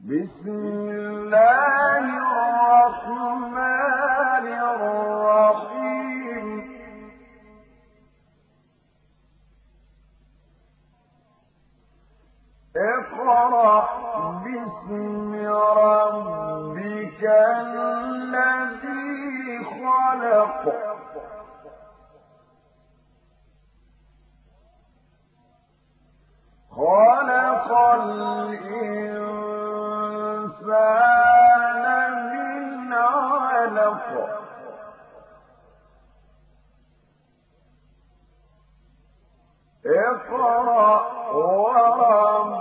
بسم الله الرحمن الرحيم. ربك الذي خلق. خلق الإنسان علق اقرأ وربك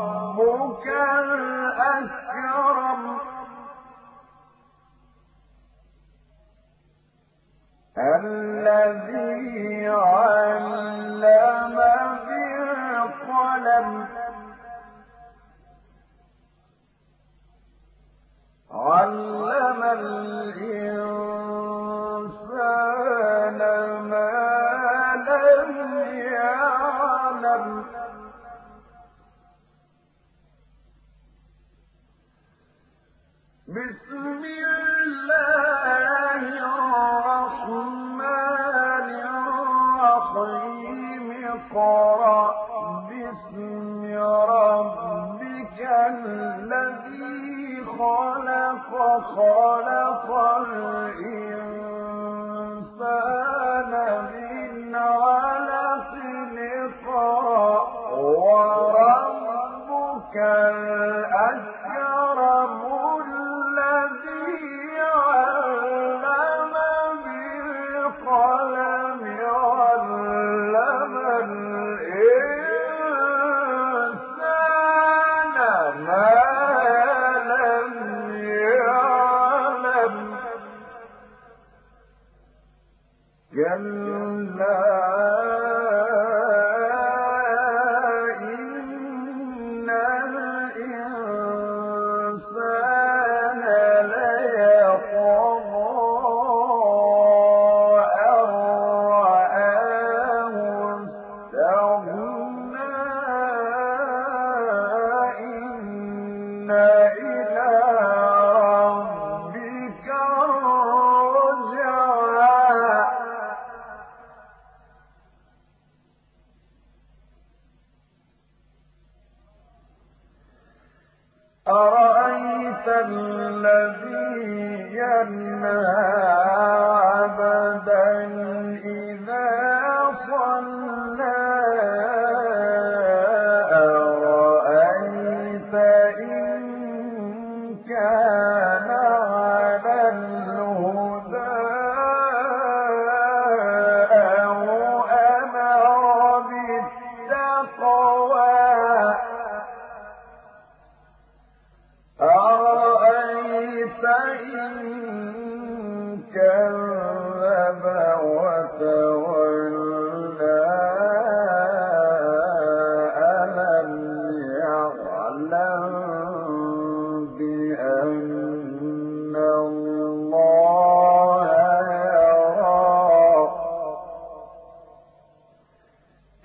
الأكرم. الذي علم بسم الله الرحمن الرحيم. قرأ باسم ربك الذي خلق خلق الإنسان النار كلا أرأيت الذي ينهى عبدا أرأيت إن كذب وتولى ألم يعلم بأن الله يرى؟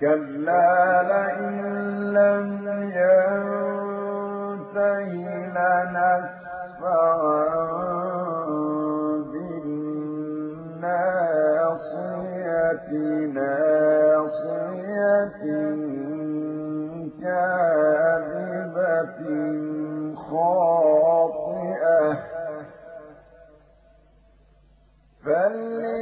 كلا لئن لم ينته لنسفعا بالناصية ناصية كاذبة خاطئة فليدع